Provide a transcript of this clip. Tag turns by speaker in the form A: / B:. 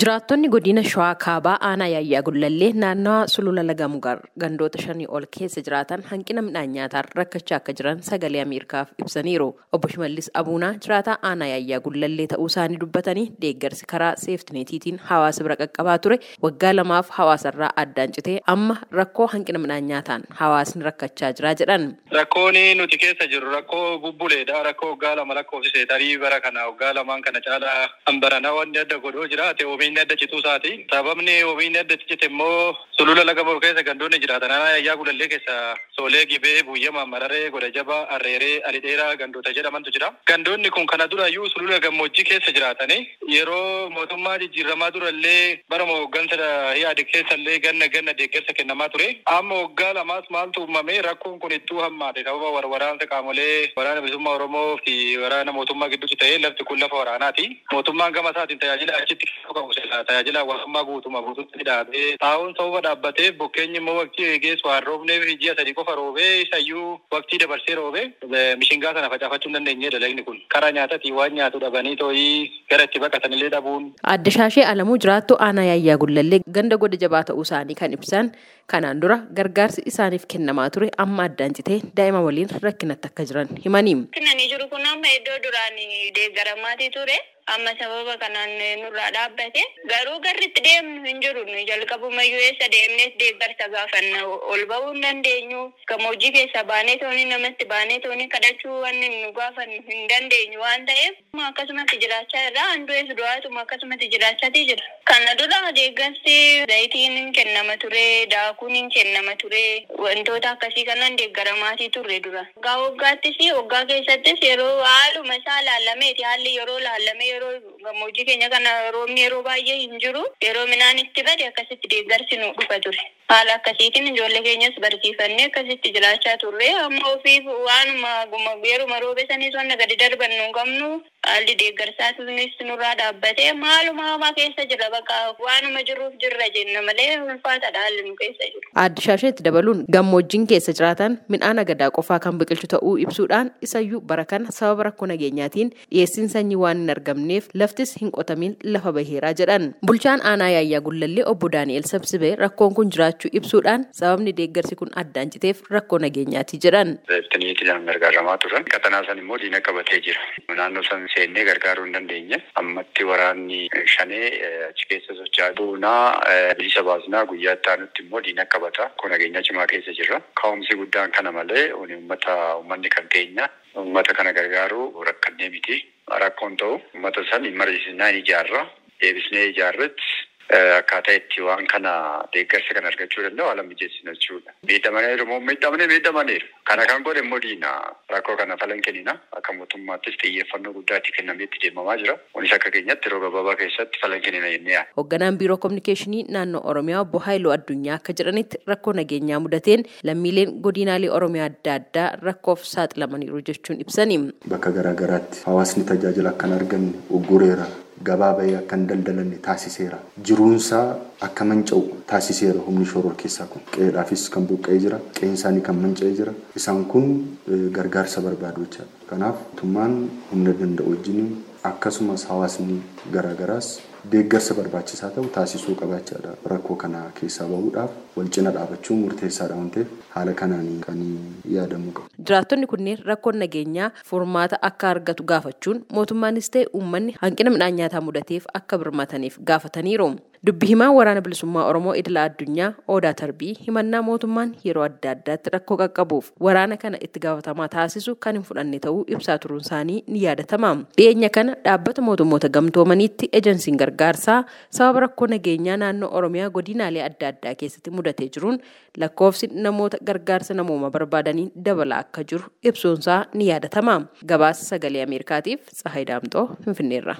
A: Jiraattonni godina Shawaa Kaabaa aanaa Yaayyaa Gullallee naannawa Sulula Laga Mugar gandoota shanii ol keessa jiraatan hanqina midhaan nyaataan rakkachaa akka jiran sagalee Ameerikaaf ibsaniiru. Obbo Shimallis Abuunaa jiraataa aanaa Yaayyaa Gullallee ta'uu isaanii dubbatanii deeggarsi karaa seeftineetiitiin hawaasa bira qaqqabaa ture waggaa lamaaf hawaasarraa addaan citee amma rakkoo hanqina midhaan nyaataan hawaasni rakkachaa jira jedhan.
B: Rakkoon nuti keessa jirru rakkoo bubbuleedha. Rakkoo waggaa lama lakkoofsisee tarii bara kana waggaa lamaan kana caalaa hanbaranaa wanni adda godhoo jiraate oomishni adda cituu isaati. Sababni oomishni adda cite immoo sulula laga boru keessa gandoonni jiraatan. Aanaa Yaayyaa Gullallee keessa soolee gibee buyyama mararee goda jaba arreeree alidheeraa gandoota jedhamantu jira. Gandoonni kun kana durayyuu sulula gammoojjii keessa jiraatanii yeroo mootummaa jijjiiramaa durallee bara hooggansa yaade keessallee ganna ganna deeggarsa kennamaa ture. Amma waggaa lamaas maaltu uumame rakkoon kun ittuu hammaate sababa waraansa qaamolee waraana bilisummaa Oromoo fi waraana mootummaa gidduutti ta'ee lafti kun lafa waraanaati. Mootummaan gama isaatiin tajaajila achitti qabu tajaajila hawaasummaa guutuma guututti dhaabee taa'uun sababa dhaabbateef bokkeenyi immoo waqtii eegees waan roobneef ji'a sadii qofa roobee isayyuu waqtii dabarsee roobee mishingaa sana facaafachuu hin dandeenye dalagni kun karaa nyaatati waan nyaatu dhabanii too'ii gara itti baqatanillee dhabuun.
A: Adda Shaashee Alamuu jiraattu aanaa Yaayyaa Gullallee ganda goda jabaa ta'uu isaanii kan ibsan kanaan dura gargaarsi isaaniif kennamaa ture amma addaan citee daa'ima waliin rakkinatti akka jiran himanii.
C: Amma iddoo duraan deeggaramaatii ture. amma sababa kanaan nurraa dhaabbate garuu garritti deemnu hin jiru jalqabumayyuu eessa deemnees deeggarsa gaafanna ol ba'uu hin dandeenyu gammoojjii keessa baanee toonii namatti baanee toonii kadhachuu wanni nu gaafannu hin dandeenyu waan ta'eef akkasumatti jiraachaa irraa handu'ees du'aatuma akkasumatti jiraachatii jira. Kana dura deeggarsi zayitiin hin kennama ture daakuun hin kennama ture wantoota akkasii kanan deeggaramaatii turre dura. Waggaa waggaattis waggaa keessattis yeroo haaluma isaa laallameeti haalli yeroo laallamee yeroo gammoojjii keenya kana roobni yeroo baay'ee hin jiru yeroo midhaan itti bade akkasitti deeggarsi nu dhufa ture. Haala akkasiitiin ijoollee keenyas barsiifannee akkasitti jiraachaa turre amma ofiif waanuma yeruma roobe sanis wanna gadi darban nu qabnu haalli deeggarsaa sunis nurraa dhaabbatee maaluma hamaa keessa jira bakka waanuma jiruuf jirra jenna malee ulfaataadha haalli nu keessa jiru.
A: Adda Shaasheetti dabaluun gammoojjiin keessa jiraatan midhaan agadaa qofaa kan biqilchu ta'uu ibsuudhaan isayyuu bara kana sababa rakkoo nageenyaatiin dhiyeessiin sanyii waan hin argamneef laftis hin qotamin lafa baheeraa jedhan. Bulchaan aanaa Yaayyaa Gullallee obbo Daani'el Sabsibee rakkoon kun jiraachuu ibsuudhaan sababni deeggarsi kun addaan citeef rakkoo nageenyaati jedhan.
D: Seeftiniitiidhaan gargaaramaa turan qaxanaa san immoo diina qabatee jira. Naannoo san seennee gargaaruu hin dandeenye. Ammatti waraanni shanee achi keessa socho'aa duunaa bilisa baasnaa guyyaa itti aanutti immoo diina qabata. Kun nageenya cimaa keessa jirra. Ka'umsi guddaan kana malee uummata uummanni kan keenya uummata kana gargaaruu rakkannee miti. Rakkoon ta'u uummata san hin mariisinaa hin ijaarra. Deebisnee ijaarratti akkaataa itti waan kana deeggarsa kan argachuu danda'u haala mijeessina jechuudha. Miidhamaniiru moo miidhamanii miidhamaniiru. Kana kan godhe immoo diina rakkoo kana falan kennina. Akka mootummaattis xiyyeeffannoo guddaa itti kennamee itti deemamaa jira. Kunis akka keenyatti yeroo gabaabaa keessatti falan kennina jennee yaadna.
A: Hoogganaan biiroo kominikeeshinii naannoo Oromiyaa obbo Haayiluu Addunyaa akka jedhanitti rakkoo nageenyaa mudateen lammiileen godinaalee Oromiyaa adda addaa rakkoof saaxilamaniiru jechuun ibsani.
E: Bakka garaagaraatti hawaasni tajaajila akka hin arganne uggureera. Gabaa bahee akka hin daldalanne taasiseera. Jiruunsaa akka manca'u taasiseera humni shoror keessaa kun. Qe'eedhaafis kan buqqa'ee jira. Qe'een isaanii kan manca'ee jira. Isaan kun gargaarsa barbaadu jechaadha. Kanaaf mootummaan humna danda'u wajjin akkasumas hawaasni garaagaraas deeggarsa barbaachisaa ta'u taasisuu qabaachaadha. Rakkoo kana keessaa bahuudhaaf wal cina dhaabachuun murteessaadha waan ta'eef haala kanaan kan yaadamuu qabu.
A: Jiraattonni kunneen rakkoon nageenyaa furmaata akka argatu gaafachuun mootummaanis ta'e uummanni hanqina midhaan nyaataa mudateef akka birmataniif gaafataniiru. Dubbi himaan waraana bilisummaa Oromoo idila addunyaa Odaa Tarbii himannaa mootummaan yeroo adda addaatti rakkoo qaqqabuuf waraana kana itti gaafatamaa taasisu kan hin fudhanne ta'uu ibsaa turuun isaanii ni yaadatama. Dhiyeenya kana dhaabbata mootummoota gamtoomaniitti ejensiin gargaarsaa sababa rakkoo nageenyaa naannoo Oromiyaa godinaalee adda addaa keessatti mudatee jiruun lakkoofsi namoota gargaarsa namooma barbaadanii dabalaa akka jiru ibsuunsaa ni yaadatama. Gabaasa sagalee Ameerikaatiif Tsahayi Daamxoo Finfinneerra.